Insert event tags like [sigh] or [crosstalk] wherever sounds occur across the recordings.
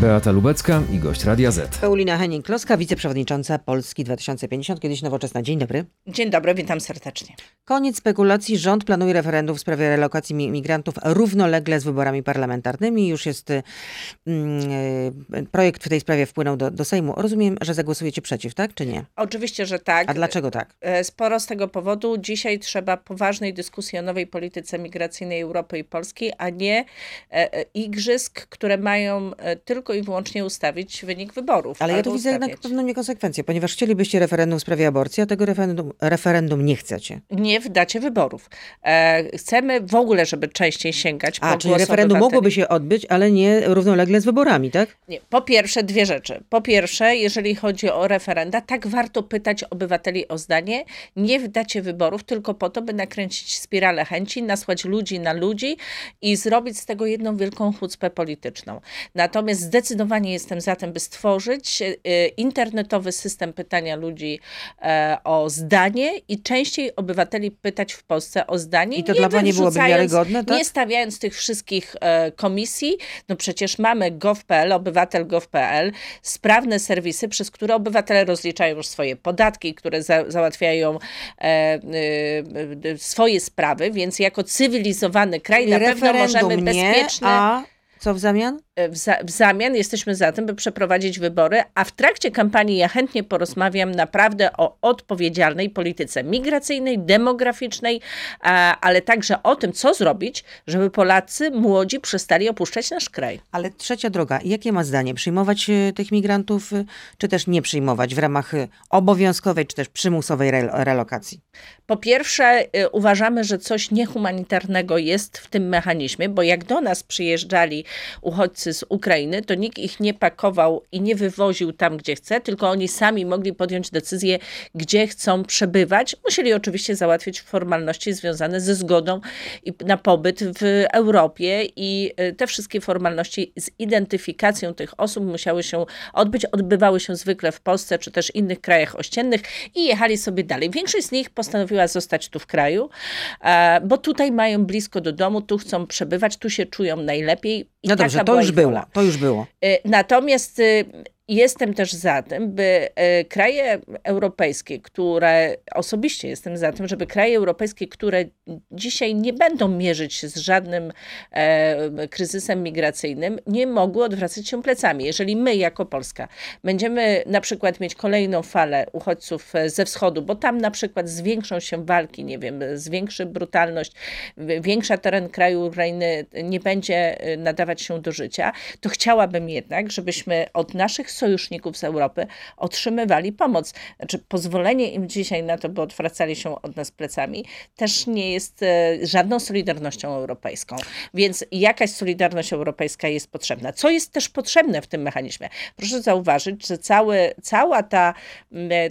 Beata Lubecka i gość Radia Z. Paulina Henning-Kloska, wiceprzewodnicząca Polski 2050, kiedyś Nowoczesna. Dzień dobry. Dzień dobry, witam serdecznie. Koniec spekulacji. Rząd planuje referendum w sprawie relokacji migrantów równolegle z wyborami parlamentarnymi. Już jest mm, e, projekt w tej sprawie wpłynął do, do Sejmu. Rozumiem, że zagłosujecie przeciw, tak czy nie? Oczywiście, że tak. A dlaczego tak? E, sporo z tego powodu. Dzisiaj trzeba poważnej dyskusji o nowej polityce migracyjnej Europy i Polski, a nie e, e igrzysk, które mają tylko tylko i wyłącznie ustawić wynik wyborów. Ale ja tu widzę jednak pewną niekonsekwencję, ponieważ chcielibyście referendum w sprawie aborcji, a tego referendum, referendum nie chcecie. Nie w dacie wyborów. E, chcemy w ogóle, żeby częściej sięgać a, po czyli referendum obywateli. mogłoby się odbyć, ale nie równolegle z wyborami, tak? Nie. Po pierwsze, dwie rzeczy. Po pierwsze, jeżeli chodzi o referenda, tak warto pytać obywateli o zdanie, nie w dacie wyborów, tylko po to, by nakręcić spiralę chęci, nasłać ludzi na ludzi i zrobić z tego jedną wielką chucpę polityczną. Natomiast zdecydowanie jestem za tym, by stworzyć e, internetowy system pytania ludzi e, o zdanie i częściej obywateli pytać w Polsce o zdanie. I to dla Pani byłoby wiarygodne, tak? Nie stawiając tych wszystkich e, komisji, no przecież mamy gov.pl, obywatel.gov.pl, sprawne serwisy, przez które obywatele rozliczają już swoje podatki, które za, załatwiają swoje sprawy, więc jako cywilizowany kraj na pewno możemy bezpiecznie... Nie, a co w zamian? W, za, w, zamian jesteśmy za tym, by przeprowadzić wybory, a w trakcie kampanii ja chętnie porozmawiam naprawdę o odpowiedzialnej polityce migracyjnej, demograficznej, a, ale także o tym, co zrobić, żeby Polacy młodzi przestali opuszczać nasz kraj. Ale trzecia droga, jakie ma zdanie? Przyjmować e, tych migrantów, e, czy też nie przyjmować w ramach e, obowiązkowej, czy też przymusowej relokacji? Po pierwsze, uważamy, że coś niehumanitarnego jest w tym mechanizmie, bo jak do nas przyjeżdżali uchodźcy z Ukrainy, to nikt ich nie pakował i nie wywoził tam, gdzie chce, tylko oni sami mogli podjąć decyzję, gdzie chcą przebywać. Musieli oczywiście załatwić formalności związane ze zgodą na pobyt w Europie i e, te wszystkie formalności z identyfikacją tych osób musiały się odbyć, odbywały się zwykle w Polsce czy też innych krajach ościennych i jechali sobie dalej. Większość z nich postanowiła zostać tu w kraju, e, bo tutaj mają blisko do domu, tu chcą przebywać, tu się czują najlepiej. I no dobrze, to już było, to już było. Y, natomiast y, Jestem też za tym, by e, kraje europejskie, które osobiście jestem za tym, żeby kraje europejskie, które dzisiaj nie będą mierzyć się z żadnym e, kryzysem migracyjnym, nie mogły odwracać się plecami. Jeżeli my, jako Polska, będziemy na przykład mieć kolejną falę uchodźców ze wschodu, bo tam na przykład zwiększą się walki, nie wiem, zwiększy brutalność, większa teren kraju Ukrainy nie będzie e, nadawać się do życia, to chciałabym jednak, żebyśmy od naszych sojuszników z Europy otrzymywali pomoc. Znaczy, pozwolenie im dzisiaj na to, by odwracali się od nas plecami, też nie jest e, żadną solidarnością europejską. Więc jakaś solidarność europejska jest potrzebna. Co jest też potrzebne w tym mechanizmie? Proszę zauważyć, że cały, cała ta,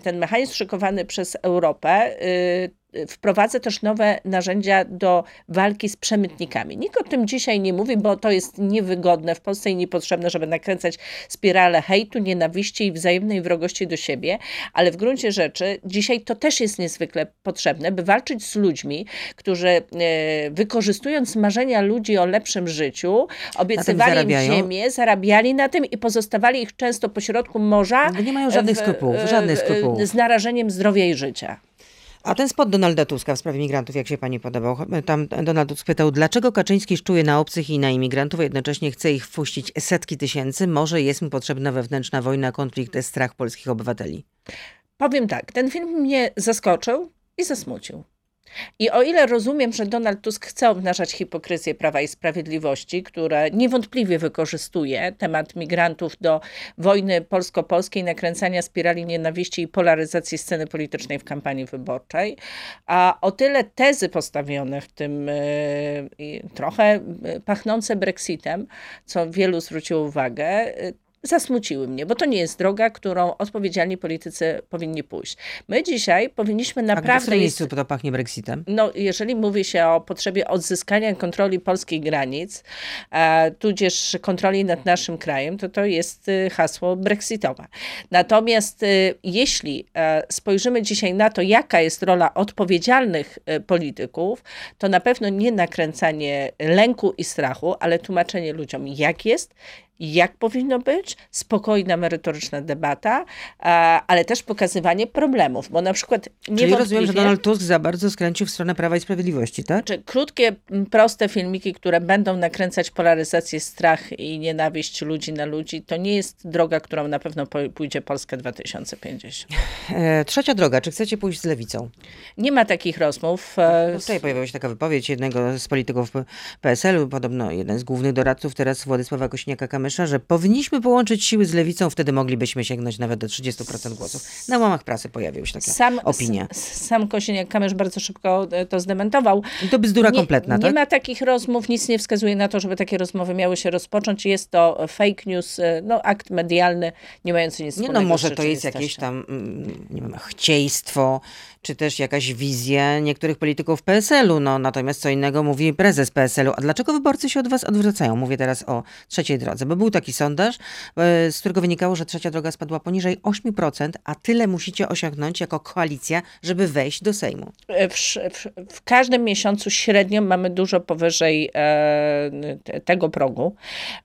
ten mechanizm szykowany przez Europę, y, wprowadza też nowe narzędzia do walki z przemytnikami. Nikt o tym dzisiaj nie mówi, bo to jest niewygodne w Polsce i niepotrzebne, żeby nakręcać spiralę hejtu, nienawiści i wzajemnej wrogości do siebie, ale w gruncie rzeczy dzisiaj to też jest niezwykle potrzebne, by walczyć z ludźmi, którzy e, wykorzystując marzenia ludzi o lepszym życiu, obiecywali im ziemię, zarabiali na tym i pozostawali ich często pośrodku morza. nie mają żadnych skrupułów, żadnych skrupułów. Z narażeniem zdrowia i życia. A ten spot Donalda Tuska w sprawie migrantów, jak się pani podobał? Tam Donald Tusk pytał, dlaczego Kaczyński szczuje na obcych i na imigrantów, a jednocześnie chce ich wpuścić setki tysięcy? Może jest mu potrzebna wewnętrzna wojna, konflikt, strach polskich obywateli? Powiem tak, ten film mnie zaskoczył i zasmucił. I o ile rozumiem, że Donald Tusk chce obnażać hipokryzję Prawa i Sprawiedliwości, które niewątpliwie wykorzystuje temat migrantów do wojny polsko-polskiej, nakręcania spirali nienawiści i polaryzacji sceny politycznej w kampanii wyborczej, a o tyle tezy postawione w tym yy, trochę e, pachnące Brexitem, co wielu zwróciło uwagę, zasmuciły mnie, bo to nie jest droga, którą odpowiedzialni politycy powinni pójść. My dzisiaj powinniśmy naprawdę... A w którym miejscu to pachnie Brexitem? No, jeżeli mówi się o potrzebie odzyskania kontroli polskich granic, e, tudzież kontroli nad naszym krajem, to to jest y, hasło brexitowe. Natomiast y, jeśli e, spojrzymy dzisiaj na to, jaka jest rola odpowiedzialnych y, polityków, to na pewno nie nakręcanie lęku i strachu, ale tłumaczenie ludziom, jak jest, jak powinno być, spokojna, merytoryczna debata, ale też pokazywanie problemów, bo na przykład Czyli rozumiem, że Donald Tusk za bardzo skręcił w stronę Prawa i Sprawiedliwości, tak? Czy krótkie, proste filmiki, które będą nakręcać polaryzację, strach i nienawiść ludzi na ludzi, to nie jest droga, którą na pewno pójdzie Polska 2050. E, trzecia droga, czy chcecie pójść z lewicą? Nie ma takich rozmów. No tutaj pojawiła się taka wypowiedź jednego z polityków PSL-u, podobno jeden z głównych doradców teraz Władysława Kośniaka-Kamysza, że powinniśmy połączyć siły z lewicą, wtedy moglibyśmy sięgnąć nawet do 30% głosów. Na łamach prasy pojawił się taka sam, opinia. Sam Kośniak-Kamysz bardzo szybko e, to zdementował. I to bzdura nie, kompletna, nie tak? Nie ma takich rozmów, nic nie wskazuje na to, żeby takie rozmowy miały się rozpocząć. Jest to fake news, e, no, akt medialny, nie mający nic wspólnego Nie no, może to jest jakieś tam, mm, nie wiem, chcieństwo, czy też jakaś wizja niektórych polityków PSL-u. No, natomiast co innego mówi prezes PSL-u. A dlaczego wyborcy się od was odwracają? Mówię teraz o trzeciej drodze, bo był taki sondaż, e, z którego wynikało, że trzecia droga spadła poniżej 8%, a tyle musicie osiągnąć jako koalicja, żeby wejść do Sejmu. W, w, w każdym miesiącu średnio mamy dużo powyżej e, tego progu.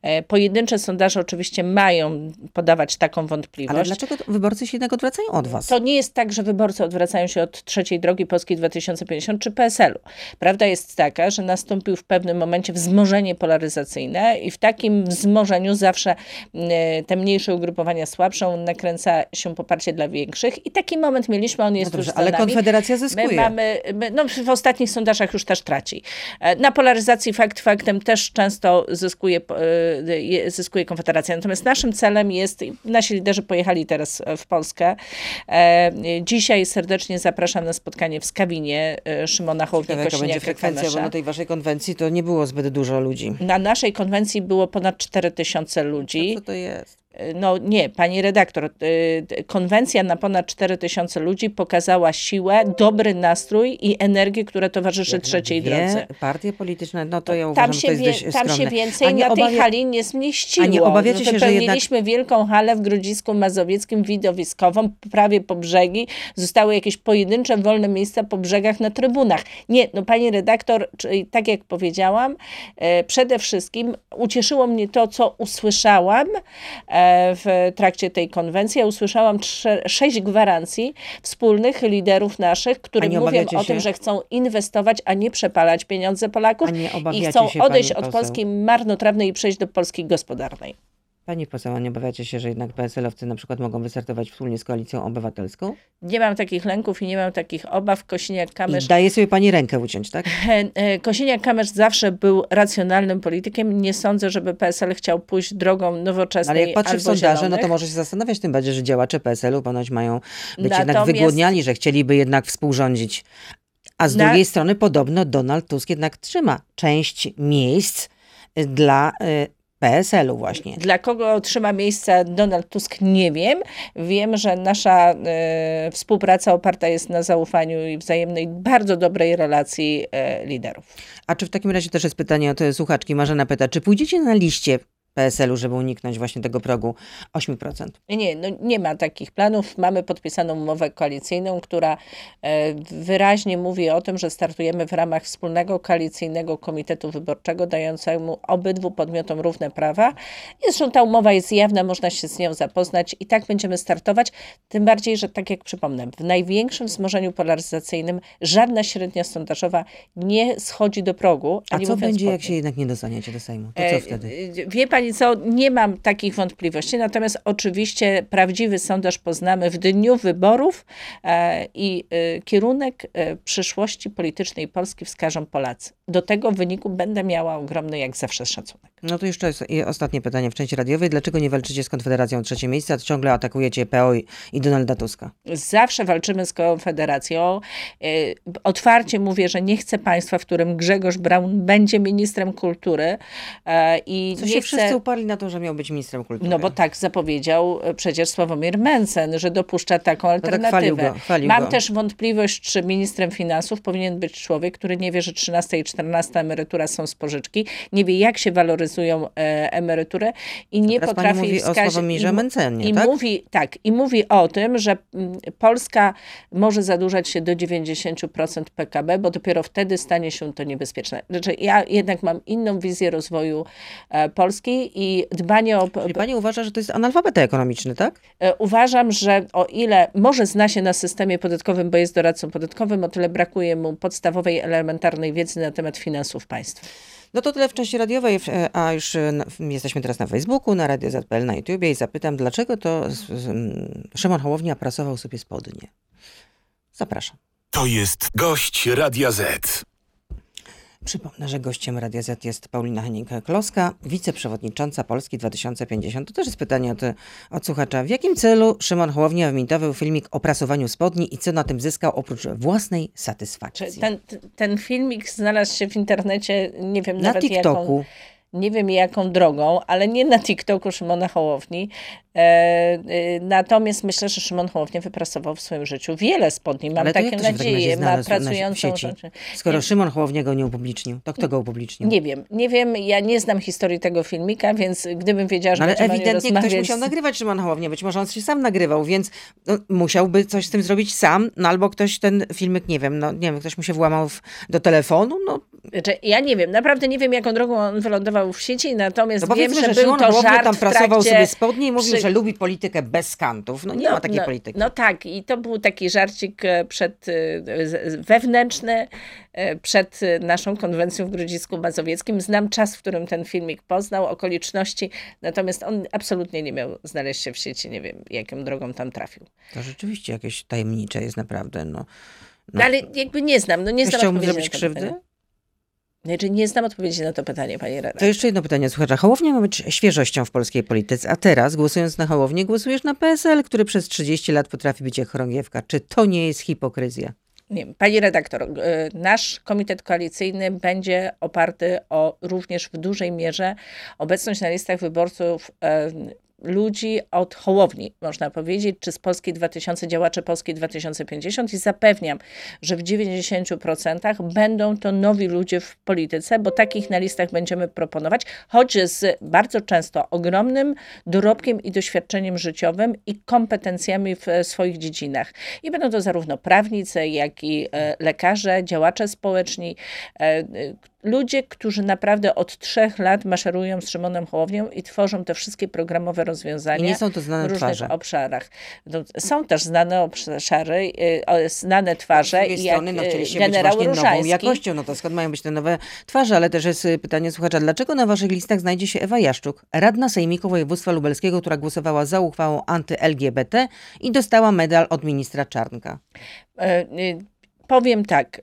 E, pojedyncze sondaże oczywiście mają podawać taką wątpliwość. Ale dlaczego wyborcy się jednak odwracają od was? To nie jest tak, że wyborcy odwracają się od trzeciej drogi Polskiej 2050 czy PSL-u. Prawda jest taka, że nastąpił w pewnym momencie wzmożenie polaryzacyjne i w takim wzmożeniu zawsze e, te mniejsze ugrupowania słabszą nakręca się poparcie dla większych i taki moment mieliśmy, on jest no dobrze, Ale Konfederacja zyskuje. My mamy, my, no w ostatnich sondażach już też traci. E, na polaryzacji fakt faktem też często zyskuje, e, zyskuje Konfederacja. Natomiast naszym celem jest, nasi liderzy pojechali teraz w Polskę. Dzisiaj serdecznie zapraszam na spotkanie w Skawinie Szymona Hołowni Jaka będzie frekwencja, bo na tej waszej konwencji to nie było zbyt dużo ludzi. Na naszej konwencji było ponad 4 tysiące ludzi. A co to jest? No nie, pani redaktor, y, konwencja na ponad 4 tysiące ludzi pokazała siłę, dobry nastrój i energię, która towarzyszy trzeciej drodze. Partie polityczne, no to ja uważam, tam się, to jest dość Tam się więcej na tej hali nie zmieściło. A nie obawiacie się, że jednak... wielką halę w Grodzisku Mazowieckim, widowiskową, prawie po brzegi. Zostały jakieś pojedyncze, wolne miejsca po brzegach na trybunach. Nie, no pani redaktor, tak jak powiedziałam, e, przede wszystkim ucieszyło mnie to, co usłyszałam, e, w trakcie tej konwencji. Ja usłyszałam trze, sześć gwarancji wspólnych liderów naszych, którzy mówią o tym, że chcą inwestować, a nie przepalać pieniądze Polaków i chcą odejść od polskiej marnotrawnej i przejść do polskiej gospodarnej. Pani poseł, nie obawiacie się, że jednak PSL-owcy na przykład mogą wystartować wspólnie z koalicją obywatelską? Nie mam takich lęków i nie mam takich obaw. Kosiniak-Kamysz... Daje sobie pani rękę uciąć, tak? [laughs] E, Kosiniak-Kamysz zawsze był racjonalnym politykiem. Nie sądzę, żeby PSL chciał pójść drogą nowoczesnej Ale jak patrzy w sondaże, zielonych. no to może się zastanawiać tym bardziej, że działacze PSL-u ponoć mają być Natomiast... jednak wygłodniali, że chcieliby jednak współrządzić. A z Na... drugiej strony podobno Donald Tusk jednak trzyma część miejsc dla y, PSL-u właśnie. Dla kogo otrzyma miejsce Donald Tusk, nie wiem. Wiem, że nasza e, współpraca oparta jest na zaufaniu i wzajemnej, bardzo dobrej relacji e, liderów. A czy w takim razie też jest pytanie od słuchaczki, Marzena pyta, czy pójdziecie na liście PSL-u, żeby uniknąć właśnie tego progu 8%? Nie, no nie ma takich planów. Mamy podpisaną umowę koalicyjną, która e, wyraźnie mówi o tym, że startujemy w ramach wspólnego koalicyjnego komitetu wyborczego, dającemu obydwu podmiotom równe prawa. Zresztą ta umowa jest jawna, można się z nią zapoznać i tak będziemy startować. Tym bardziej, że tak jak przypomnę, w największym wzmożeniu polaryzacyjnym żadna średnia sondażowa nie schodzi do progu. A, a co będzie, jak się jednak nie dostaniecie do Sejmu? To co e, wtedy? Wie pani, pani co, nie mam takich wątpliwości, natomiast oczywiście prawdziwy sondaż poznamy w dniu wyborów e, i e, kierunek e, przyszłości politycznej Polski wskażą Polacy. Do tego wyniku będę miała ogromny jak zawsze szacunek. No to jeszcze jest ostatnie pytanie w części radiowej. Dlaczego nie walczycie z Konfederacją o trzecie miejsce, a ciągle atakujecie PO i Donalda Tuska? Zawsze walczymy z Konfederacją. Otwarcie mówię, że nie chcę państwa, w którym Grzegorz Braun będzie ministrem kultury i Co nie się chcę... wszyscy uparli na to, że miał być ministrem kultury. No bo tak zapowiedział e, przecież Sławomir Mencen, że dopuszcza taką alternatywę. No tak chwalił go, Mam go. też wątpliwość, czy ministrem finansów powinien być człowiek, który nie wie, że 13 i 14 emerytura są z pożyczki, nie wie jak się waloryzują e, emerytury i nie Teraz potrafi pani mówi wskazać... o Sławomirze Mencenie, i tak? Mówi, tak, i mówi o tym, że mm, Polska może zadłużać się do 90% PKB, bo dopiero wtedy stanie się to niebezpieczne. Znaczy, ja jednak mam inną wizję rozwoju e, Polski I dbanie o... Czyli pani uważa, że to jest analfabeta ekonomiczny, tak? E, uważam, że o ile może zna się na systemie podatkowym, bo jest doradcą podatkowym, o tyle brakuje mu podstawowej, elementarnej wiedzy na temat finansów państwa. No to tyle w części radiowej, e, a już e, jesteśmy teraz na Facebooku, na Radio ZPL, na YouTubie i zapytam, dlaczego to Szymon Hołownia prasował sobie spodnie. Zapraszam. To jest gość Radia Z. Przypomnę, że gościem Radia Z jest Paulina Henning-Kloska, wiceprzewodnicząca Polski 2050. To też jest pytanie od, od słuchacza. W jakim celu Szymon Hołownia wymitował filmik o prasowaniu spodni i co na tym zyskał oprócz własnej satysfakcji? Ten, ten filmik znalazł się w internecie, nie wiem na nawet TikToku. jaką nie wiem jaką drogą, ale nie na TikToku Szymona Hołowni. E, e, natomiast myślę, że Szymon Hołownia wypracował w swoim życiu wiele spodni. Mam ale takie nadzieje. Ma pracującą... Sieci? Skoro nie, Szymon Hołownia go nie upublicznił, to kto go upublicznił? Nie wiem. Nie wiem. Ja nie znam historii tego filmika, więc gdybym wiedziała, że no, Ale ewidentnie rozmawiać... ktoś musiał nagrywać Szymon Hołownia. Być może on się sam nagrywał, więc no, musiałby coś z tym zrobić sam, no albo ktoś ten filmik, nie wiem, no nie wiem, ktoś mu się włamał w, do telefonu, no znaczy, ja nie wiem, naprawdę nie wiem, jaką drogą on wylądował w sieci, natomiast no wiem, że, że był Szymon to żart tam prasował trakcie... sobie spodnie i mówił. Że lubi politykę bez kantów. No nie no, ma takiej no, polityki. No tak, i to był taki żarcik e, przed, e, wewnętrzny e, przed naszą konwencją w Grodzisku Mazowieckim. Znam czas, w którym ten filmik poznał, okoliczności, natomiast on absolutnie nie miał znaleźć się w sieci, nie wiem, jaką drogą tam trafił. To rzeczywiście jakieś tajemnicze jest naprawdę, no. No, ale jakby nie znam, no nie znam Chciałbym zrobić krzywdę? Znaczy, nie znam odpowiedzi na to pytanie, pani redaktor. To jeszcze jedno pytanie, słuchacza. Hołownia ma być świeżością w polskiej polityce, a teraz, głosując na Hołownię, głosujesz na PSL, który przez 30 lat potrafi być jak chorągiewka. Czy to nie jest hipokryzja? Nie, pani redaktor, nasz komitet koalicyjny będzie oparty o również w dużej mierze obecność na listach wyborców ludzi od Hołowni, można powiedzieć, czy z Polskiej 2000, działaczy Polskiej 2050 i zapewniam, że w 90% będą to nowi ludzie w polityce, bo takich na listach będziemy proponować, choć z bardzo często ogromnym dorobkiem i doświadczeniem życiowym i kompetencjami w swoich dziedzinach. I będą to zarówno prawnicy, jak i e, lekarze, działacze społeczni, e, ludzie, którzy naprawdę od trzech lat maszerują z Szymonem Hołownią i tworzą te wszystkie programowe rozwiązania I nie są to znane w różnych twarze. obszarach. No, są też znane obszary, y, znane twarze. Z drugiej strony, no, chcieliście być właśnie nową jakością, no to skąd mają być te nowe twarze? Ale też jest y, pytanie słuchacza, dlaczego na waszych listach znajdzie się Ewa Jaszczuk, radna sejmiku województwa lubelskiego, która głosowała za uchwałą anty-LGBT i dostała medal od ministra Czarnka? Powiem tak,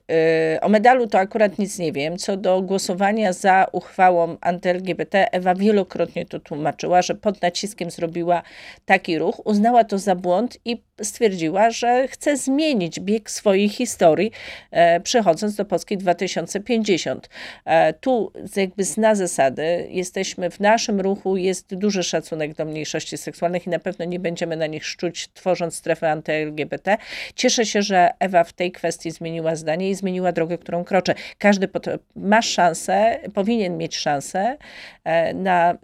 y, o medalu to akurat nic nie wiem. Co do głosowania za uchwałą anty-LGBT, Ewa wielokrotnie to tłumaczyła, że pod naciskiem zrobiła taki ruch, uznała to za błąd i stwierdziła, że chce zmienić bieg swojej historii, e, przechodząc do Polski 2050. E, tu jakby zna zasady, jesteśmy w naszym ruchu, jest duży szacunek do mniejszości seksualnych i na pewno nie będziemy na nich szczuć, tworząc strefę anty-LGBT. Cieszę się, że Ewa w tej kwestii zmieniła zdanie i zmieniła drogę, którą kroczy. Każdy ma szansę, powinien mieć szansę e, na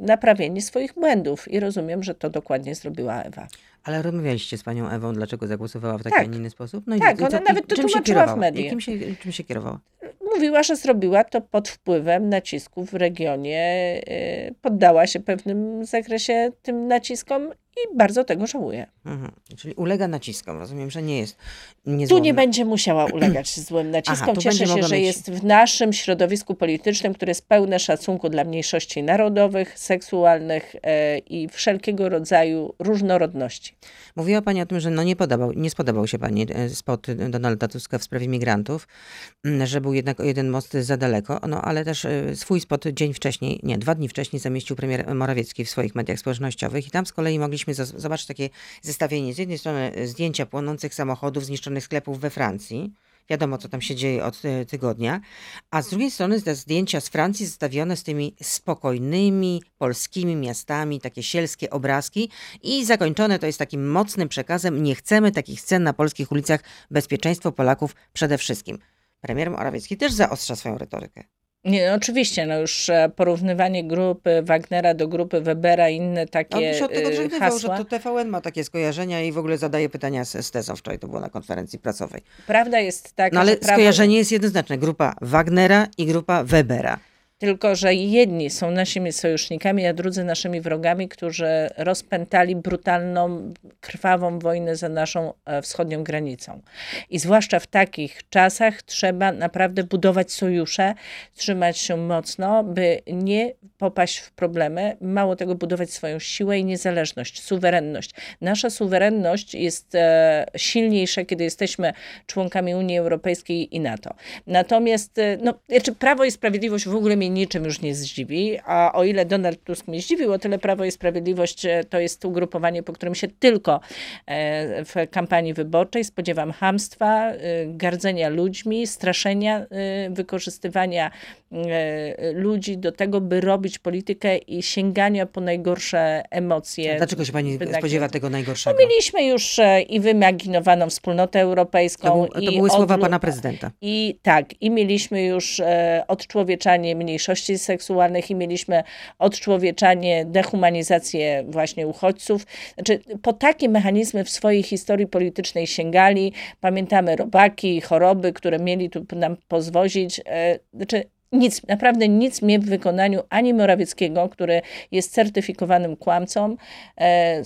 naprawienie swoich błędów i rozumiem, że to dokładnie zrobiła Ewa. Ale rozmawialiście z panią Ewą, dlaczego zagłosowała w taki, tak. a nie inny sposób? No tak, i, ona nawet to kierowała? w mediach. Się, czym się kierowała? Mówiła, że zrobiła to pod wpływem nacisków w regionie, y, poddała się pewnym zakresie tym naciskom i bardzo tego żałuje. Mhm. Czyli ulega naciskom. Rozumiem, że nie jest Tu nie będzie musiała ulegać [clears throat] złym naciskom. Aha, Cieszę się, że mieć... jest w naszym środowisku politycznym, które jest pełne szacunku dla mniejszości narodowych, seksualnych e, i wszelkiego rodzaju różnorodności. Mówiła Pani o tym, że no nie, podobał, nie spodobał się Pani e, spot Donalda Tuska w sprawie migrantów, że był jednak jeden most za daleko, no ale też e, swój spot dzień wcześniej, nie, dwa dni wcześniej zamieścił premier Morawiecki w swoich mediach społecznościowych i tam z kolei mogliśmy mogliśmy zobaczyć takie zestawienie. Z jednej strony zdjęcia płonących samochodów, zniszczonych sklepów we Francji. Wiadomo, co tam się dzieje od e, tygodnia. A z drugiej strony zdjęcia z Francji zestawione z tymi spokojnymi polskimi miastami, takie sielskie obrazki i zakończone to jest takim mocnym przekazem: nie chcemy takich scen na polskich ulicach, bezpieczeństwo Polaków przede wszystkim. Premier Morawiecki też zaostrza swoją retorykę. Nie, no oczywiście, no już e, porównywanie grupy Wagnera do grupy Webera i inne takie On się od tego żegnywał, hasła. że to TVN ma takie skojarzenia i w ogóle zadaje pytania z, z tezą. Wczoraj to było na konferencji prasowej. Prawda jest taka, No ale prawo... skojarzenie jest jednoznaczne. Grupa Wagnera i grupa Webera. Tylko, że jedni są naszymi sojusznikami, a drudzy naszymi wrogami, którzy rozpętali brutalną, krwawą wojnę za naszą e, wschodnią granicą. I zwłaszcza w takich czasach trzeba naprawdę budować sojusze, trzymać się mocno, by nie popaść w problemy. Mało tego, budować swoją siłę i niezależność, suwerenność. Nasza suwerenność jest e, silniejsza, kiedy jesteśmy członkami Unii Europejskiej i NATO. Natomiast e, no, znaczy Prawo i Sprawiedliwość w ogóle mnie niczym już nie zdziwi, a o ile Donald Tusk mnie zdziwił, o tyle Prawo i Sprawiedliwość e, to jest ugrupowanie, po którym się tylko e, w kampanii wyborczej spodziewam hamstwa, e, gardzenia ludźmi, straszenia, wykorzystywania ludzi do tego, by robić politykę i sięgania po najgorsze emocje. A dlaczego się pani spodziewa tego najgorszego? No, mieliśmy już i wyimaginowaną wspólnotę europejską. To, był, to były słowa pana prezydenta. I tak, i mieliśmy już odczłowieczanie mniejszości seksualnych i mieliśmy odczłowieczanie, dehumanizację właśnie uchodźców. Znaczy, po takie mechanizmy w swojej historii politycznej sięgali. Pamiętamy robaki, choroby, które mieli tu nam pozwozić. E, znaczy, nic, naprawdę nic mnie w wykonaniu ani Morawieckiego, który jest certyfikowanym kłamcą, e,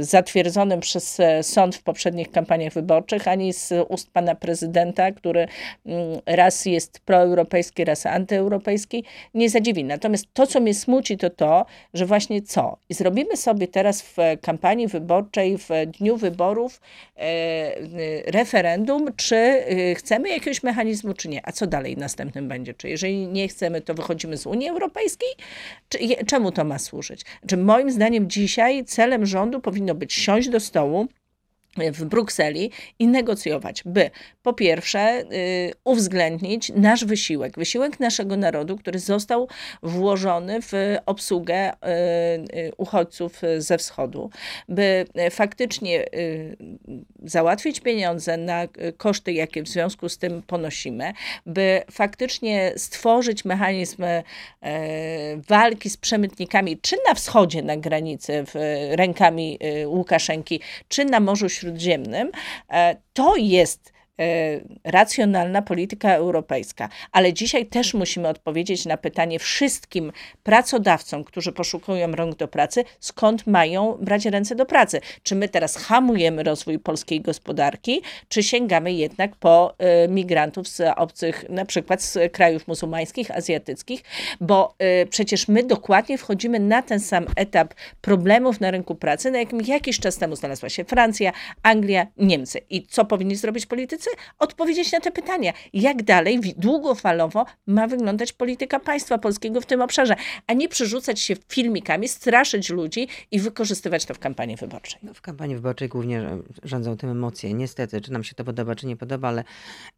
zatwierdzonym przez e, sąd w poprzednich kampaniach wyborczych, ani z ust pana prezydenta, który mm, raz jest proeuropejski, raz antyeuropejski, nie zadziwi. Natomiast to, co mnie smuci, to to, że właśnie co? I zrobimy sobie teraz w kampanii wyborczej, w dniu wyborów e, referendum, czy chcemy jakiegoś mechanizmu, czy nie. A co dalej następnym będzie? Czy jeżeli nie chcemy, to wychodzimy z Unii Europejskiej? Czy, czemu to ma służyć? Czy moim zdaniem dzisiaj celem rządu powinno być siąść do stołu, w Brukseli i negocjować, by po pierwsze y, uwzględnić nasz wysiłek, wysiłek naszego narodu, który został włożony w obsługę y, y, uchodźców ze wschodu, by faktycznie załatwić pieniądze na koszty, jakie w związku z tym ponosimy, by faktycznie stworzyć mechanizm walki z przemytnikami, czy na wschodzie, na granicy, rękami Łukaszenki, czy na Morzu Śródziemnym, Śródziemnym, e, to jest racjonalna polityka europejska. Ale dzisiaj też musimy odpowiedzieć na pytanie wszystkim pracodawcom, którzy poszukują rąk do pracy, skąd mają brać ręce do pracy. Czy my teraz hamujemy rozwój polskiej gospodarki, czy sięgamy jednak po e, migrantów z obcych, na przykład z krajów muzułmańskich, azjatyckich, bo e, przecież my dokładnie wchodzimy na ten sam etap problemów na rynku pracy, na jakim jakiś czas temu znalazła się Francja, Anglia, Niemcy. I co powinni zrobić politycy? Odpowiedzieć na te pytania. Jak dalej, długofalowo ma wyglądać polityka państwa polskiego w tym obszarze, a nie przerzucać się filmikami, straszyć ludzi i wykorzystywać to w kampanii wyborczej. No, w kampanii wyborczej głównie rządzą tym emocje. Niestety, czy nam się to podoba, czy nie podoba, ale...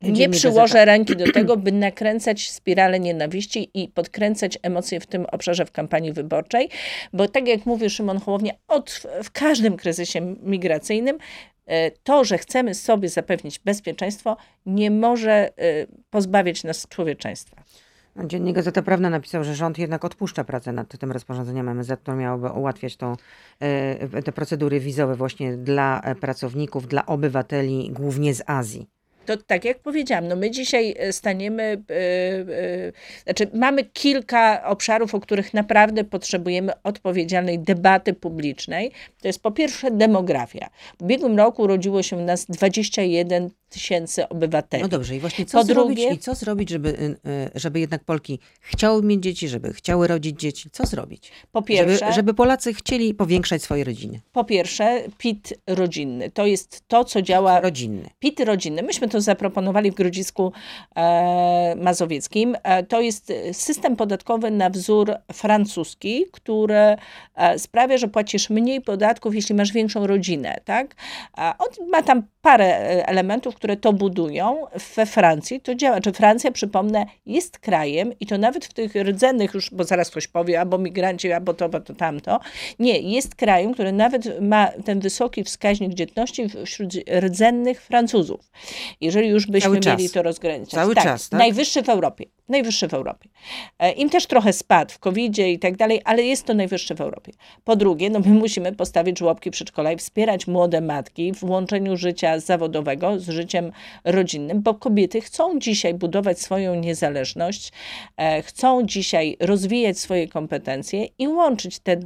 Nie przyłożę gazeta... ręki do tego, by nakręcać spiralę nienawiści i podkręcać emocje w tym obszarze w kampanii wyborczej, bo tak jak mówi Szymon Hołownia, od, w każdym kryzysie migracyjnym to, że chcemy sobie zapewnić bezpieczeństwo, nie może e, pozbawiać nas człowieczeństwa. Dziennik Gazeta Prawna napisał, że rząd jednak odpuszcza pracę nad tym rozporządzeniem MSZ, które miałoby ułatwiać tą, e, te procedury wizowe właśnie dla pracowników, dla obywateli, głównie z Azji to tak jak powiedziałam, no my dzisiaj e, staniemy, yy, yy, znaczy mamy kilka obszarów, o których naprawdę potrzebujemy odpowiedzialnej debaty publicznej. To jest po pierwsze demografia. W ubiegłym roku urodziło się u nas 21 tysięcy obywateli. No dobrze, i właśnie co po zrobić, drugie, i co zrobić, żeby, y, y, żeby jednak Polki chciały mieć dzieci, żeby chciały rodzić dzieci? Co zrobić? Po pierwsze, żeby, żeby Polacy chcieli powiększać swoje rodziny. Po pierwsze, PIT rodzinny. To jest to, co działa. Rodzinny. PIT rodzinny. Myśmy to zaproponowali w Grodzisku e, Mazowieckim. E, to jest system podatkowy na wzór francuski, który e, sprawia, że płacisz mniej podatków, jeśli masz większą rodzinę. Tak? on ma tam parę e, elementów, które to budują. We Francji to działa. Czy Francja, przypomnę, jest krajem i to nawet w tych rdzennych już, bo zaraz ktoś powie, albo migranci, albo to, albo to tamto. Nie, jest krajem, który nawet ma ten wysoki wskaźnik dzietności wśród rdzennych Francuzów. Jeżeli już byśmy mieli to rozgraniczać. Cały tak, czas, tak? Najwyższy w Europie. Najwyższy w Europie. E, Im też trochę spadł w covid i tak dalej, ale jest to najwyższy w Europie. Po drugie, no my musimy postawić żłobki przedszkola i wspierać młode matki w łączeniu życia zawodowego z życiem rodzinnym, bo kobiety chcą dzisiaj budować swoją niezależność, e, chcą dzisiaj rozwijać swoje kompetencje i łączyć te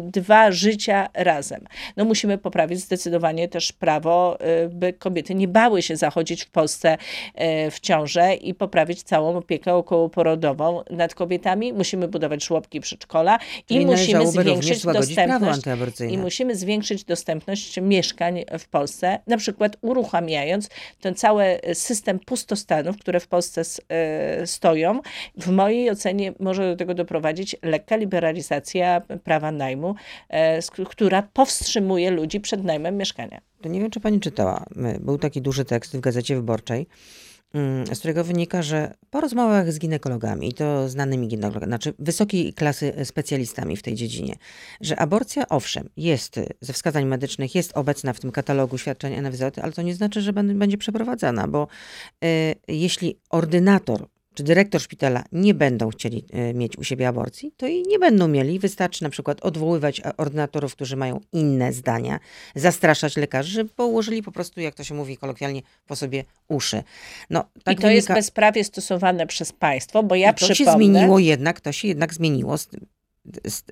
dwa życia razem. No musimy poprawić zdecydowanie też prawo, e, by kobiety nie bały się zachodzić w Polsce w ciążę i poprawić całą opiekę okołoporodową nad kobietami. Musimy budować żłobki przedszkola i musimy zwiększyć dostępność i musimy zwiększyć dostępność mieszkań w Polsce, na przykład uruchamiając ten cały system pustostanów, które w Polsce e, stoją. W mojej ocenie może do tego doprowadzić lekka liberalizacja prawa najmu, e, która powstrzymuje ludzi przed najmem mieszkania. To nie wiem, czy pani czytała. Był taki duży tekst w Gazecie Wyborczej, z którego wynika, że po rozmowach z ginekologami, i to znanymi ginekologami, znaczy wysokiej klasy specjalistami w tej dziedzinie, że aborcja, owszem, jest ze wskazań medycznych, jest obecna w tym katalogu świadczeń NFZ, ale to nie znaczy, że będzie przeprowadzana, bo y, jeśli ordynator czy dyrektor szpitala nie będą chcieli e, mieć u siebie aborcji, to i nie będą mieli. Wystarczy na przykład odwoływać ordynatorów, którzy mają inne zdania, zastraszać lekarzy, żeby położyli po prostu, jak to się mówi kolokwialnie, po sobie uszy. No, tak I to wynika... jest bezprawie stosowane przez państwo, bo ja I to przypomnę... się zmieniło jednak, to się jednak zmieniło z,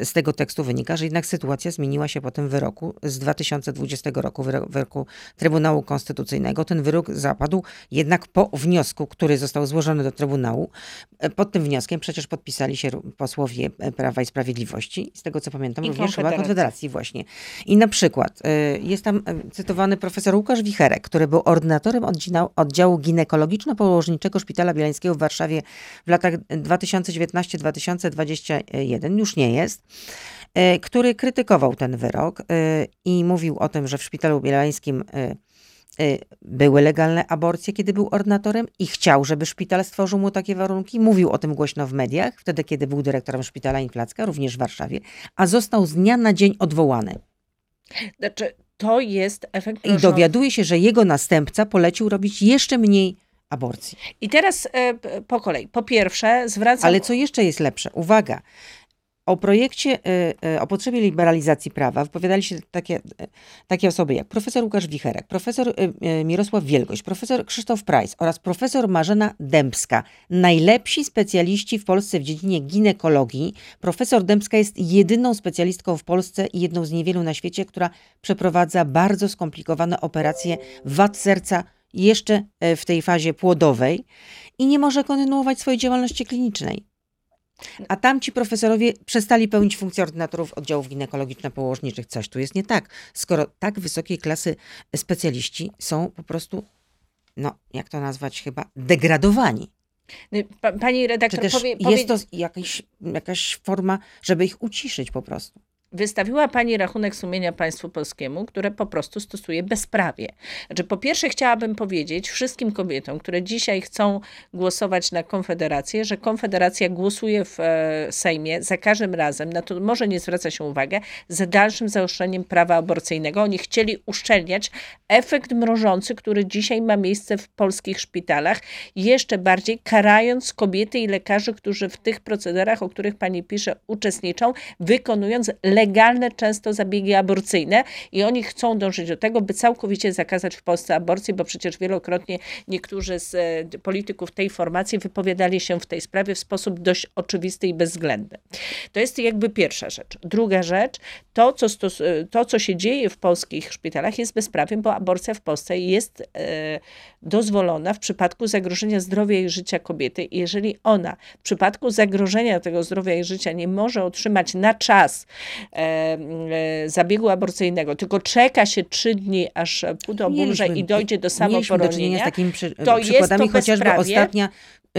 z, tego tekstu wynika, że jednak sytuacja zmieniła się po tym wyroku z 2020 roku, wyroku Trybunału Konstytucyjnego. Ten wyrok zapadł jednak po wniosku, który został złożony do Trybunału. E, pod tym wnioskiem przecież podpisali się posłowie e, Prawa i Sprawiedliwości, z tego co pamiętam, I również chyba Konfederacji właśnie. I na przykład e, jest tam cytowany profesor Łukasz Wicherek, który był ordynatorem oddziału ginekologiczno-położniczego Szpitala Bielańskiego w Warszawie w latach 2019-2021. Już nie jest, e, który krytykował ten wyrok e, i mówił o tym, że w szpitalu bielańskim e, były legalne aborcje, kiedy był ordynatorem i chciał, żeby szpital stworzył mu takie warunki. Mówił o tym głośno w mediach, wtedy kiedy był dyrektorem szpitala Inflacka, również w Warszawie, a został z dnia na dzień odwołany. Znaczy, to jest efekt... I dowiaduje się, że jego następca polecił robić jeszcze mniej aborcji. I teraz e, po kolei. Po pierwsze zwracam... Ale co jeszcze jest lepsze? Uwaga, o projekcie, y, y, o potrzebie liberalizacji prawa wypowiadali się takie, y, takie osoby jak profesor Łukasz Wicherek, profesor Mirosław Wielgoś, profesor Krzysztof Price oraz profesor Marzena Dębska. Najlepsi specjaliści w Polsce w dziedzinie ginekologii. Profesor Dębska jest jedyną specjalistką w Polsce i jedną z niewielu na świecie, która przeprowadza bardzo skomplikowane operacje wad serca jeszcze w tej fazie płodowej i nie może kontynuować swojej działalności klinicznej. A tamci profesorowie przestali pełnić funkcję ordynatorów oddziałów ginekologiczno-położniczych. Coś tu jest nie tak, skoro tak wysokiej klasy specjaliści są po prostu, no jak to nazwać chyba, degradowani. No pani redaktor, Czy też powie, powie... jest to jakaś, jakaś forma, żeby ich uciszyć po prostu? Wystawiła pani rachunek sumienia państwu polskiemu, które po prostu stosuje bezprawie. Znaczy, po pierwsze chciałabym powiedzieć wszystkim kobietom, które dzisiaj chcą głosować na Konfederację, że Konfederacja głosuje w e, Sejmie za każdym razem, na to może nie zwraca się uwagę, za dalszym zaostrzeniem prawa aborcyjnego. Oni chcieli uszczelniać efekt mrożący, który dzisiaj ma miejsce w polskich szpitalach, jeszcze bardziej karając kobiety i lekarzy, którzy w tych procederach, o których pani pisze, uczestniczą, wykonując legalne często zabiegi aborcyjne i oni chcą dążyć do tego, by całkowicie zakazać w Polsce aborcji, bo przecież wielokrotnie niektórzy z e, polityków tej formacji wypowiadali się w tej sprawie w sposób dość oczywisty i bezwzględny. To jest jakby pierwsza rzecz. Druga rzecz, to co, stos- e, to, co się dzieje w polskich szpitalach jest bezprawiem, bo aborcja w Polsce jest e, dozwolona w przypadku zagrożenia zdrowia i życia kobiety. Jeżeli ona w przypadku zagrożenia tego zdrowia i życia nie może otrzymać na czas zabiegu aborcyjnego, tylko czeka się trzy dni, aż płód oburze i dojdzie do samoporonienia, z takimi przy, to przykładami, jest to chociażby ostatnia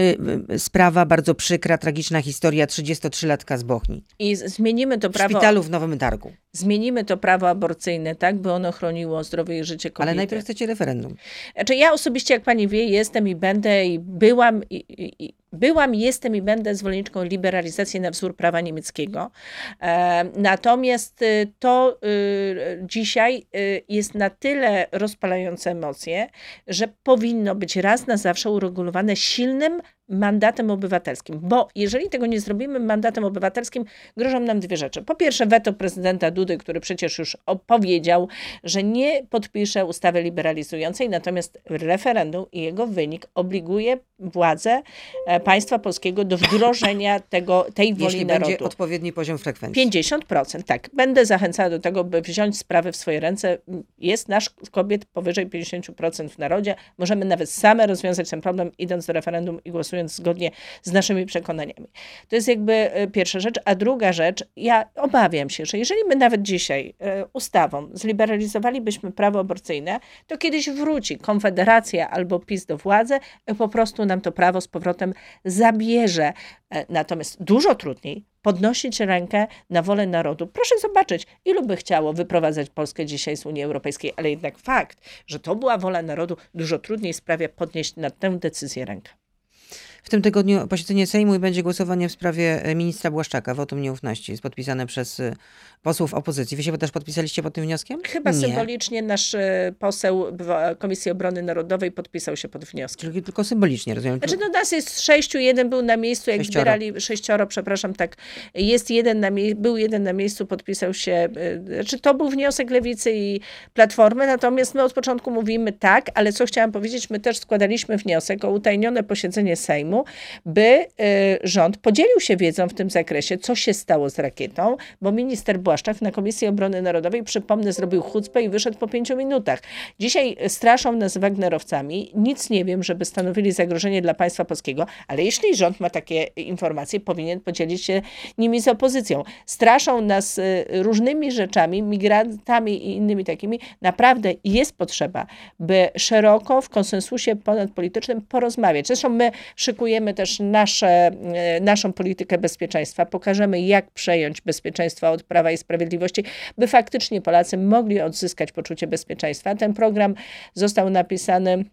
y, y, sprawa, bardzo przykra, tragiczna historia 33-latka z Bochni. I zmienimy to prawo... W szpitalu w Nowym Targu. Zmienimy to prawo aborcyjne, tak, by ono chroniło zdrowie i życie kobiety. Ale najpierw chcecie referendum. Znaczy ja osobiście, jak pani wie, jestem i będę i byłam i, i, Byłam, jestem i będę zwolenniczką liberalizacji na wzór prawa niemieckiego. E, natomiast y, to y, dzisiaj y, jest na tyle rozpalające emocje, że powinno być raz na zawsze uregulowane silnym mandatem obywatelskim, bo jeżeli tego nie zrobimy mandatem obywatelskim, grożą nam dwie rzeczy. Po pierwsze, weto prezydenta Dudy, który przecież już powiedział, że nie podpisze ustawy liberalizującej, natomiast referendum i jego wynik obliguje władze e, państwa polskiego do wdrożenia [coughs] tego, tej woli Jeśli narodu. będzie odpowiedni poziom frekwencji. 50%, tak. Będę zachęcała do tego, by wziąć sprawy w swoje ręce. Jest nasz kobiet powyżej 50% w narodzie. Możemy nawet same rozwiązać ten problem, idąc do referendum i głosując zgodnie z naszymi przekonaniami. To jest jakby e, pierwsza rzecz. A druga rzecz, ja obawiam się, że jeżeli my nawet dzisiaj e, ustawą zliberalizowalibyśmy prawo aborcyjne, to kiedyś wróci Konfederacja albo PiS do władzy i po prostu nam to prawo z powrotem zabierze. E, Natomiast dużo trudniej podnosić rękę na wolę narodu. Proszę zobaczyć, ilu by chciało wyprowadzać Polskę dzisiaj z Unii Europejskiej, ale jednak fakt, że to była wola narodu, dużo trudniej sprawia podnieść na tę decyzję rękę. W tym tygodniu posiedzenie Sejmu i będzie głosowanie w sprawie e, ministra Błaszczaka, wotum nieufności. Jest podpisane przez e, posłów opozycji. Wy się też podpisaliście pod tym wnioskiem? Chyba Nie. symbolicznie nasz e, poseł Komisji Obrony Narodowej podpisał się pod wnioskiem. Czyli tylko symbolicznie, rozumiem. Znaczy, no nas jest sześciu, jeden był na miejscu, jak Sześcioro. zbierali, sześcioro, przepraszam, tak, jest jeden na był jeden na miejscu, podpisał się, znaczy to był wniosek Lewicy i Platformy, natomiast my od początku mówimy tak, ale co chciałam powiedzieć, my też składaliśmy wniosek o utajnione posiedzenie Sejmu, by y, rząd podzielił się wiedzą w tym zakresie, co się stało z rakietą, bo minister Błaszczak na Komisji Obrony Narodowej, przypomnę, zrobił chucpę i wyszedł po pięciu minutach. Dzisiaj straszą nas Wagnerowcami, nic nie wiem, żeby stanowili zagrożenie dla państwa polskiego, ale jeśli rząd ma takie informacje, powinien podzielić się nimi z opozycją. Straszą nas y, różnymi rzeczami, migrantami i innymi takimi. Naprawdę jest potrzeba, by szeroko w konsensusie ponadpolitycznym porozmawiać. Zresztą my szykujemy też nasze, y, naszą politykę bezpieczeństwa. Pokażemy, jak przejąć bezpieczeństwo od Prawa i Sprawiedliwości, by faktycznie Polacy mogli odzyskać poczucie bezpieczeństwa. Ten program został napisany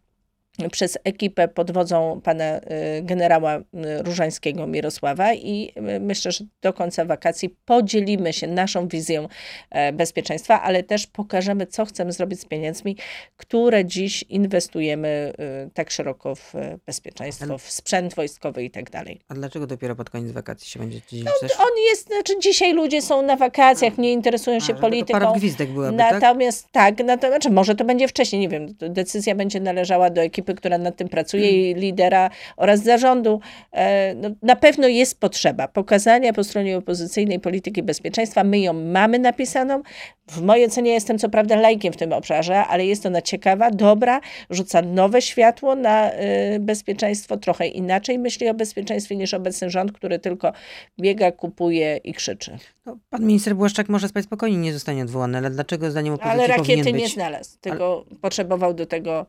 przez ekipę pod wodzą pana y, generała y, Różańskiego Mirosława i y, myślę, że do końca wakacji podzielimy się naszą wizją e, bezpieczeństwa, ale też pokażemy, co chcemy zrobić z pieniędzmi, które dziś inwestujemy tak szeroko w e, bezpieczeństwo, w sprzęt wojskowy i tak dalej. A dlaczego dopiero pod koniec wakacji się będziecie dzielić No? On jest, znaczy dzisiaj ludzie są na wakacjach, nie interesują się żeby to polityką. parad gwizdek byłaby, tak? Natomiast tak, natomiast, znaczy może to będzie wcześniej, nie wiem, decyzja będzie należała do ekipy, która nad tym pracuje i lidera oraz zarządu. E, No, na pewno jest potrzeba pokazania po stronie opozycyjnej polityki bezpieczeństwa. My ją mamy napisaną. W mojej ocenie jestem co prawda lajkiem w tym obszarze, ale jest ona ciekawa, dobra, rzuca nowe światło na y, bezpieczeństwo, trochę inaczej myśli o bezpieczeństwie niż obecny rząd, który tylko biega, kupuje i krzyczy. No, pan minister Błaszczak może spać spokojnie, nie zostanie odwołany, ale dlaczego zdaniem opozycji Ale rakiety nie znalazł, tylko potrzebował do tego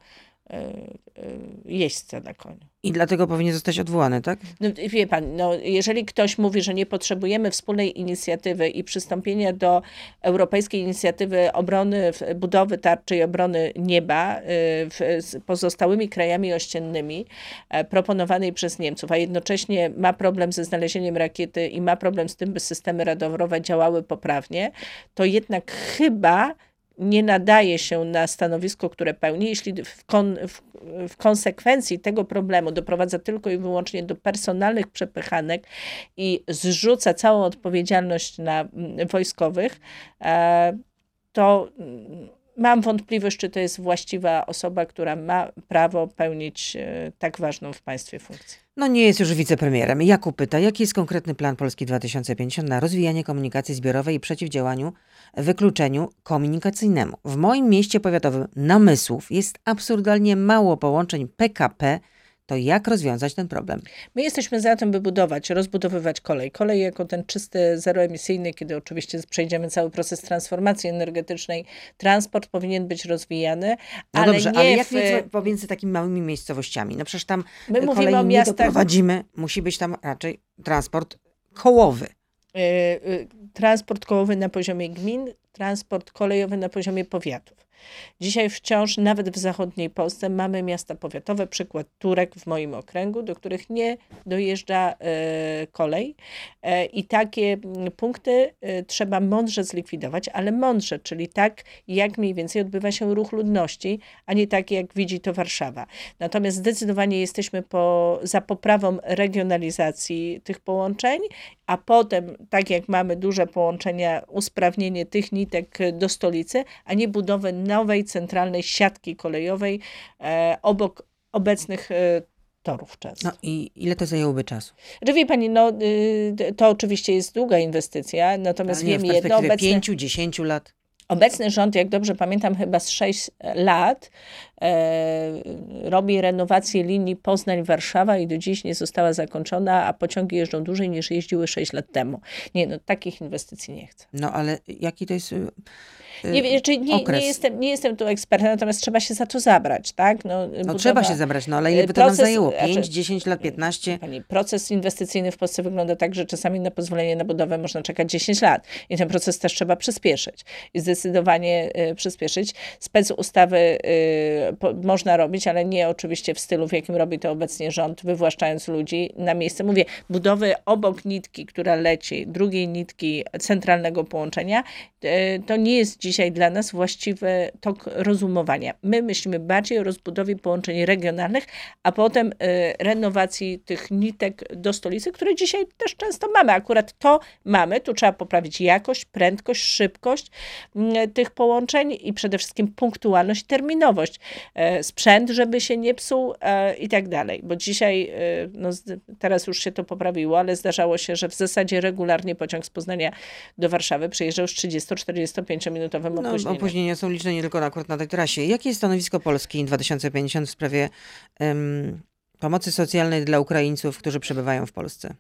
jeźdźca na koniu. I dlatego powinien zostać odwołany, tak? No, wie pan, no, jeżeli ktoś mówi, że nie potrzebujemy wspólnej inicjatywy i przystąpienia do Europejskiej Inicjatywy Obrony, budowy tarczy i obrony nieba w, z pozostałymi krajami ościennymi e, proponowanej przez Niemców, a jednocześnie ma problem ze znalezieniem rakiety i ma problem z tym, by systemy radorowe działały poprawnie, to jednak chyba nie nadaje się na stanowisko, które pełni, jeśli w, kon, w, w konsekwencji tego problemu doprowadza tylko i wyłącznie do personalnych przepychanek i zrzuca całą odpowiedzialność na mm, wojskowych, e, to mm, mam wątpliwość, czy to jest właściwa osoba, która ma prawo pełnić e, tak ważną w państwie funkcję. No nie jest już wicepremierem. Jakub pyta, jaki jest konkretny plan Polski 2050 na rozwijanie komunikacji zbiorowej i przeciwdziałaniu wykluczeniu komunikacyjnemu. W moim mieście powiatowym Namysłów jest absurdalnie mało połączeń PKP. To jak rozwiązać ten problem? My jesteśmy za tym, by budować, rozbudowywać kolej. Kolej jako ten czysty, zeroemisyjny, kiedy oczywiście przejdziemy cały proces transformacji energetycznej. Transport powinien być rozwijany, No ale dobrze, nie ale jak w... między, pomiędzy takimi małymi miejscowościami? No przecież tam My kolei mówimy o nie miastach- doprowadzimy. Musi być tam raczej transport kołowy. y, y, transport kołowy na poziomie gmin, transport kolejowy na poziomie powiatów. Dzisiaj wciąż, nawet w zachodniej Polsce, mamy miasta powiatowe, przykład Turek w moim okręgu, do których nie dojeżdża e, kolej. E, I takie punkty e, trzeba mądrze zlikwidować, ale mądrze, czyli tak, jak mniej więcej odbywa się ruch ludności, a nie tak, jak widzi to Warszawa. Natomiast zdecydowanie jesteśmy po, za poprawą regionalizacji tych połączeń, a potem, tak jak mamy duże połączenia, usprawnienie tych nitek do stolicy, a nie budowę nowej centralnej siatki kolejowej e, obok obecnych e, torów często. No i ile to zajęłoby czasu? Że wie pani, no, y, to oczywiście jest długa inwestycja, natomiast wiem jedno, obecne, pięciu, dziesięciu lat. obecny rząd, jak dobrze pamiętam, chyba z 6 lat robi renowację linii Poznań-Warszawa i do dziś nie została zakończona, a pociągi jeżdżą dłużej niż jeździły 6 lat temu. Nie, no takich inwestycji nie chcę. No ale jaki to jest y, y, Nie, wiem, czy nie, okres? nie, jestem, nie jestem tu ekspertem, natomiast trzeba się za to zabrać, tak? No, No trzeba się zabrać, no ale ile by to proces- nam zajęło? znaczy- 5, 10 lat, 15? Pani, proces inwestycyjny w Polsce wygląda tak, że czasami na pozwolenie na budowę można czekać 10 lat i ten proces też trzeba przyspieszyć i zdecydowanie y, przyspieszyć. Spec ustawy y, po, można robić, ale nie oczywiście w stylu, w jakim robi to obecnie rząd, wywłaszczając ludzi na miejsce. Mówię, budowy obok nitki, która leci, drugiej nitki centralnego połączenia, y, to nie jest dzisiaj dla nas właściwy tok rozumowania. My myślimy bardziej o rozbudowie połączeń regionalnych, a potem y, renowacji tych nitek do stolicy, które dzisiaj też często mamy. Akurat to mamy, tu trzeba poprawić jakość, prędkość, szybkość tych połączeń i przede wszystkim punktualność, terminowość. E, Sprzęt, żeby się nie psuł e, i tak dalej. Bo dzisiaj, e, no teraz już się to poprawiło, ale zdarzało się, że w zasadzie regularnie pociąg z Poznania do Warszawy przyjeżdżał z 30-45 minutowym No, opóźnieniem. opóźnienia są liczne nie tylko akurat na tej trasie. Jakie jest stanowisko Polski 2050 w sprawie em, pomocy socjalnej dla Ukraińców, którzy przebywają w Polsce?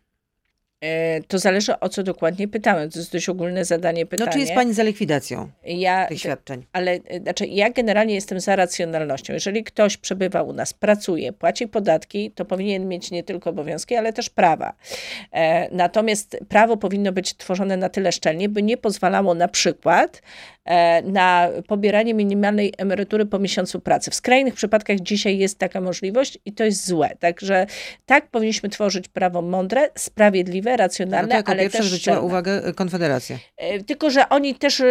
E, To zależy o co dokładnie pytałem. To jest dość ogólne zadanie pytania. No czy jest pani za likwidacją ja, tych świadczeń? ale y, znaczy, ja generalnie jestem za racjonalnością. Jeżeli ktoś przebywa u nas, pracuje, płaci podatki, to powinien mieć nie tylko obowiązki, ale też prawa. E, natomiast prawo powinno być tworzone na tyle szczelnie, by nie pozwalało na przykład e, na pobieranie minimalnej emerytury po miesiącu pracy. W skrajnych przypadkach dzisiaj jest taka możliwość i to jest złe. Także tak powinniśmy tworzyć prawo mądre, sprawiedliwe, No racjonalne, to jako ale pierwsza też zwróciła uwagę e, Konfederacja. E, Tylko, że oni też e,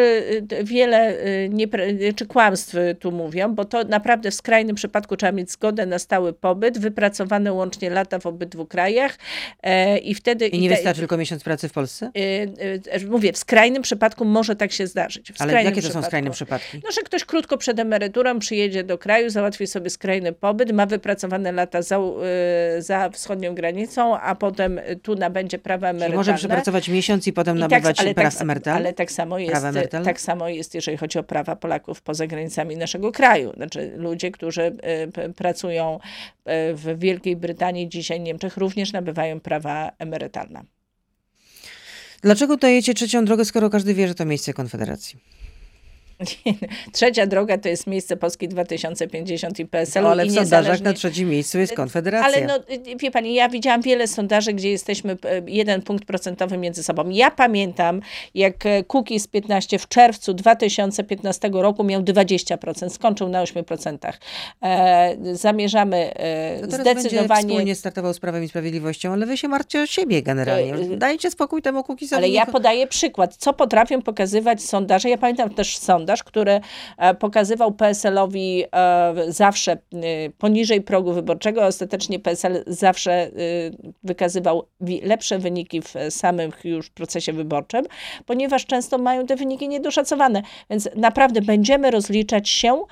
e, wiele e, niepra- czy kłamstw e, tu mówią, bo to naprawdę w skrajnym przypadku trzeba mieć zgodę na stały pobyt, wypracowane łącznie lata w obydwu krajach e, i wtedy... I nie te- wystarczy tylko miesiąc pracy w Polsce? e, e, Mówię, w skrajnym przypadku może tak się zdarzyć. W Ale skrajnym jakie to są skrajne przypadki? No, że ktoś krótko przed emeryturą przyjedzie do kraju, załatwi sobie skrajny pobyt, ma wypracowane lata za, e, za wschodnią granicą, a potem tu nabędzie prawa Czyli emerytalne. może przepracować miesiąc i potem I nabywać ale praw tak, emerytalnych? ale tak samo jest, Prawa emerytalne? tak samo jest, jeżeli chodzi o prawa Polaków poza granicami naszego kraju. Znaczy ludzie, którzy p- pracują w Wielkiej Brytanii, dzisiaj Niemczech, również nabywają prawa emerytalne. Dlaczego dajecie trzecią drogę, skoro każdy wie, że to miejsce Konfederacji? [laughs] Trzecia droga to jest miejsce Polski 2050 i PSL. No, ale i w sondażach na trzecim miejscu jest Konfederacja. Ale no, y, wie pani, ja widziałam wiele sondaży, gdzie jesteśmy e, jeden punkt procentowy między sobą. Ja pamiętam, jak e, Kukiz 15 w czerwcu 2015 roku miał 20%, skończył na 8%. E, zamierzamy e, No zdecydowanie... wspólnie startował z Prawem i Sprawiedliwością, ale wy się martwcie o siebie generalnie. Y, Dajcie spokój temu Kukizowi. Ale ja niech- podaję przykład, co potrafią pokazywać sondaże. Ja pamiętam też sondaż, który e, pokazywał PSL-owi e, zawsze e, poniżej progu wyborczego. Ostatecznie PSL zawsze wykazywał lepsze wyniki w samym już procesie wyborczym, ponieważ często mają te wyniki niedoszacowane. Więc naprawdę będziemy rozliczać się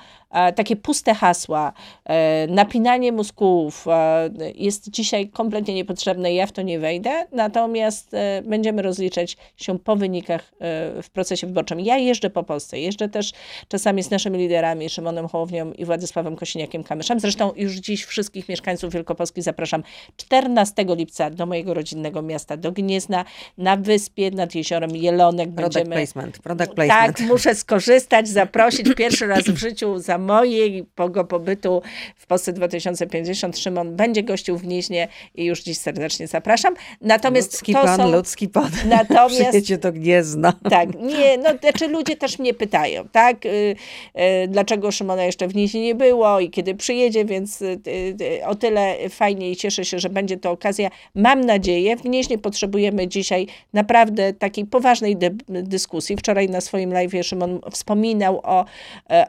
takie puste hasła, e, napinanie mózgów e, jest dzisiaj kompletnie niepotrzebne i ja w to nie wejdę, natomiast e, będziemy rozliczać się po wynikach e, w procesie wyborczym. Ja jeżdżę po Polsce, jeżdżę też czasami z naszymi liderami, Szymonem Hołownią i Władysławem Kosiniakiem-Kamyszem. Zresztą już dziś wszystkich mieszkańców Wielkopolski zapraszam 14 lipca do mojego rodzinnego miasta, do Gniezna, na wyspie nad jeziorem Jelonek. Product Będziemy placement. Product placement. tak, muszę skorzystać, zaprosić pierwszy raz w życiu za za mojego pobytu w Polsce 2050 Szymon będzie gościł w Gnieźnie i już dziś serdecznie zapraszam. Natomiast ludzki to pan, są... ludzki pan. [laughs] Natomiast... Przyjedzie do Gniezna. Tak, nie, no znaczy ludzie też mnie pytają, tak, y, y, dlaczego Szymona jeszcze w Gnieźnie nie było i kiedy przyjedzie, więc y, o tyle fajnie i cieszę się, że będzie to okazja. Mam nadzieję, w Gnieźnie potrzebujemy dzisiaj naprawdę takiej poważnej dyskusji. Wczoraj na swoim live Szymon wspominał o e,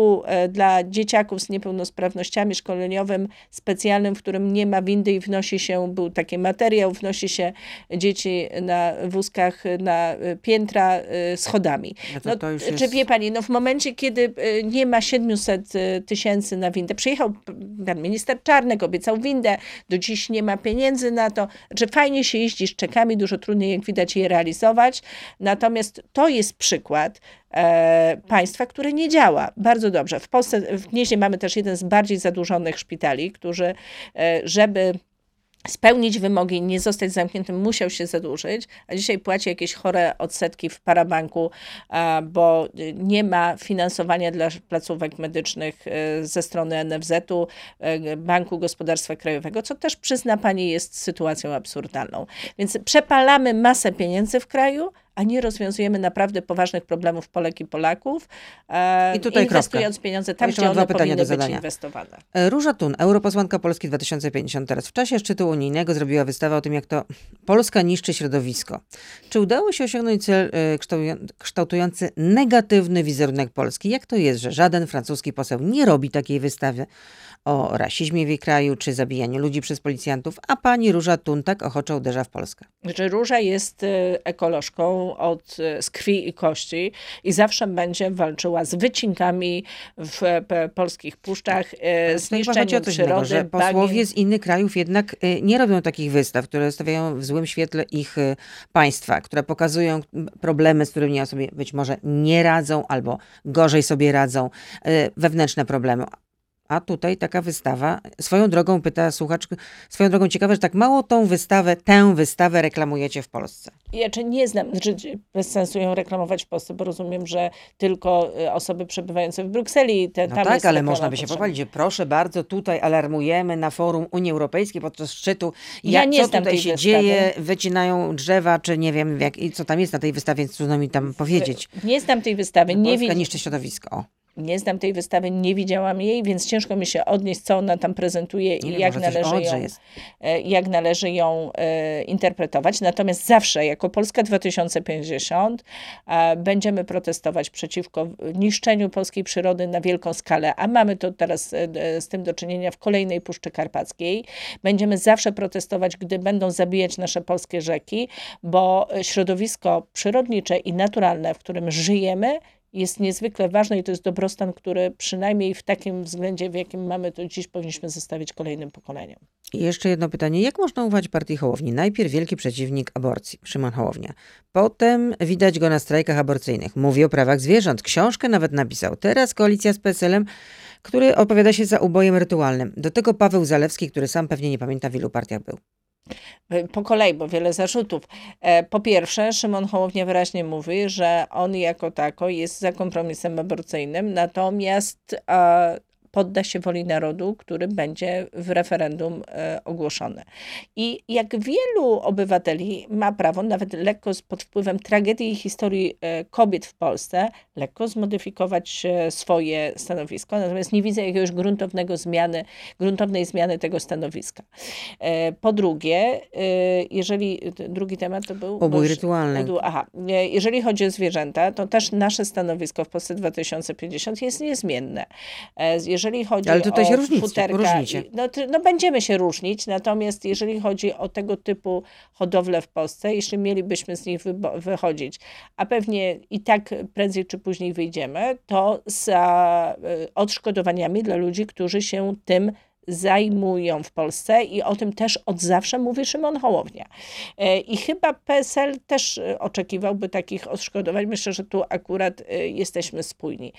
ośrodku e, dla dzieciaków z niepełnosprawnościami szkoleniowym specjalnym, w którym nie ma windy i wnosi się, był taki materiał, wnosi się dzieci na wózkach na piętra e, schodami. No to, to jest... Czy wie pani, no w momencie, kiedy nie ma 700 tysięcy na windę, przyjechał pan minister Czarnek, obiecał windę, do dziś nie ma pieniędzy na to, że fajnie się jeździ z czekami, dużo trudniej jak widać je realizować, natomiast to jest przykład e, państwa, które nie działa bardzo dobrze. W Polsce, w Gnieźnie mamy też jeden z bardziej zadłużonych szpitali, którzy, e, żeby spełnić wymogi, nie zostać zamkniętym, musiał się zadłużyć, a dzisiaj płaci jakieś chore odsetki w parabanku, bo nie ma finansowania dla placówek medycznych e, ze strony NFZ-u, e, Banku Gospodarstwa Krajowego, co też przyzna pani jest sytuacją absurdalną. Więc przepalamy masę pieniędzy w kraju, a nie rozwiązujemy naprawdę poważnych problemów Polek i Polaków, e, I tutaj inwestując kropka. pieniądze tam, gdzie one powinny do zadania. być inwestowane. E, Róża Tun, europosłanka Polski 2050 teraz. W czasie szczytu unijnego zrobiła wystawę o tym, jak to Polska niszczy środowisko. Czy udało się osiągnąć cel e, kształtujący negatywny wizerunek Polski? Jak to jest, że żaden francuski poseł nie robi takiej wystawy? O rasizmie w jej kraju, czy zabijaniu ludzi przez policjantów, a pani Róża Tun tak ochoczo uderza w Polskę. Że Róża jest y, ekolożką od, y, z krwi i kości i zawsze będzie walczyła z wycinkami w polskich puszczach, y, z niszczeniem przyrody. Innego, że posłowie z innych krajów jednak nie robią takich wystaw, które stawiają w złym świetle ich państwa, które pokazują problemy, z którymi sobie być może nie radzą albo gorzej sobie radzą, wewnętrzne problemy. A tutaj taka wystawa, swoją drogą pyta słuchacz, swoją drogą ciekawe, że tak mało tą wystawę, tę wystawę reklamujecie w Polsce. Ja czy nie znam, znaczy bez sensu ją reklamować w Polsce, bo rozumiem, że tylko y, osoby przebywające w Brukseli, te, no tam tak, ale można by się pochwalić, że proszę bardzo, tutaj alarmujemy na forum Unii Europejskiej podczas szczytu, ja jak, nie co tutaj się wystawy. dzieje, wycinają drzewa, czy nie wiem, jak, i co tam jest na tej wystawie, trudno mi tam powiedzieć. Nie znam tej wystawy. Nie Polska niszczy środowisko. O. Nie znam tej wystawy, nie widziałam jej, więc ciężko mi się odnieść, co ona tam prezentuje i jak należy, ją, e, jak należy ją e, interpretować. Natomiast zawsze, jako Polska 2050, e, będziemy protestować przeciwko niszczeniu polskiej przyrody na wielką skalę, a mamy to teraz z tym do czynienia w kolejnej Puszczy Karpackiej. Będziemy zawsze protestować, gdy będą zabijać nasze polskie rzeki, bo środowisko przyrodnicze i naturalne, w którym żyjemy, jest niezwykle ważne i to jest dobrostan, który przynajmniej w takim względzie, w jakim mamy to dziś, powinniśmy zostawić kolejnym pokoleniom. I jeszcze jedno pytanie. Jak można ufać partii Hołowni? Najpierw wielki przeciwnik aborcji, Szymon Hołownia. Potem widać go na strajkach aborcyjnych. Mówi o prawach zwierząt. Książkę nawet napisał. Teraz koalicja z PSL-em, który opowiada się za ubojem rytualnym. Do tego Paweł Zalewski, który sam pewnie nie pamięta, w ilu partiach był. Po kolei, bo wiele zarzutów. E, po pierwsze, Szymon Hołownia wyraźnie mówi, że on jako tako jest za kompromisem aborcyjnym, natomiast podda się woli narodu, który będzie w referendum e, ogłoszony. I jak wielu obywateli ma prawo, nawet lekko pod wpływem tragedii i historii e, kobiet w Polsce, lekko zmodyfikować e, swoje stanowisko, natomiast nie widzę jakiegoś gruntownego zmiany, gruntownej zmiany tego stanowiska. Po drugie, jeżeli drugi temat to był... Ubój rytualny. Aha, jeżeli chodzi o zwierzęta, to też nasze stanowisko w Polsce 2050 jest niezmienne. Jeżeli jeżeli chodzi Ale tutaj o się różnicy, futerka, różnicie. No, no będziemy się różnić, natomiast jeżeli chodzi o tego typu hodowlę w Polsce, jeśli mielibyśmy z nich wychodzić, a pewnie i tak prędzej czy później wyjdziemy, to za y, odszkodowaniami dla ludzi, którzy się tym zajmują w Polsce i o tym też od zawsze mówi Szymon Hołownia. E, I chyba PSL też e, oczekiwałby takich odszkodowań. Myślę, że tu akurat e, jesteśmy spójni.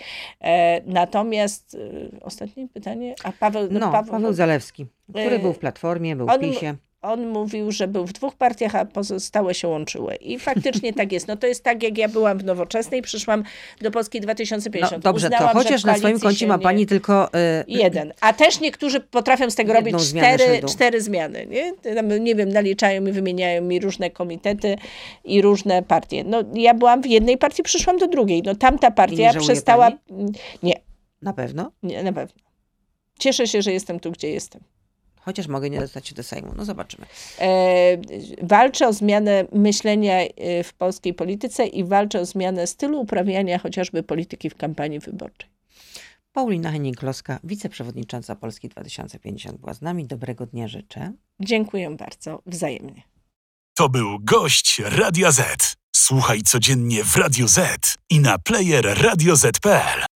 Natomiast ostatnie pytanie, a Paweł... No, Paweł, Paweł Zalewski, który był w Platformie, był w PiSie. On mówił, że był w dwóch partiach, a pozostałe się łączyły. I faktycznie tak jest. No to jest tak, jak ja byłam w Nowoczesnej, przyszłam do Polski No, 2050. dobrze, to Uznałam, że chociaż na swoim koncie ma nie- pani tylko y, Jeden. A też niektórzy potrafią z tego Jedną robić cztery, cztery zmiany. Nie? Nie wiem, naliczają i wymieniają mi różne komitety i różne partie. No ja byłam w jednej partii, przyszłam do drugiej. No tamta partia przestała... pani? Nie, na pewno, nie, na pewno. Cieszę się, że jestem tu, gdzie jestem. Chociaż mogę nie dostać się do Sejmu. No zobaczymy. E, walczę o zmianę myślenia e, w polskiej polityce i walczę o zmianę stylu uprawiania chociażby polityki w kampanii wyborczej. Paulina Henning-Kloska, wiceprzewodnicząca Polski 2050 była z nami. Dobrego dnia życzę. Dziękuję bardzo, wzajemnie. To był gość Radia Z. Słuchaj codziennie w Radio Z i na player radioz.pl.